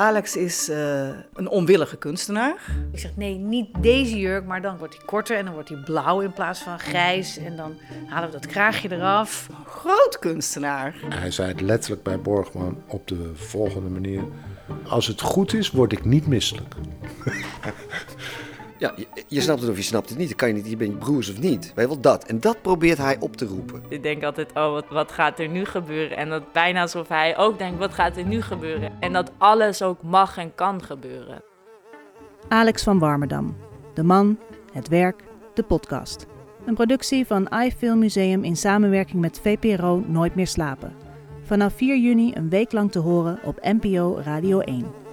Alex is uh, een onwillige kunstenaar. Ik zeg nee, niet deze jurk, maar dan wordt hij korter en dan wordt hij blauw in plaats van grijs. En dan halen we dat kraagje eraf. Groot kunstenaar. Hij zei het letterlijk bij Borgman op de volgende manier. Als het goed is, word ik niet misselijk. Ja, je, je, snapt het of je snapt het niet. Dan kan je niet, je bent broers of niet. Weet je wel, dat. En dat probeert hij op te roepen. Ik denk altijd, oh, wat, wat gaat er nu gebeuren? En dat bijna alsof hij ook denkt, wat gaat er nu gebeuren? En dat alles ook mag en kan gebeuren. Alex van Warmerdam. De man, het werk, de podcast. Een productie van iFilm Museum in samenwerking met VPRO Nooit meer slapen. Vanaf 4 juni een week lang te horen op NPO Radio 1.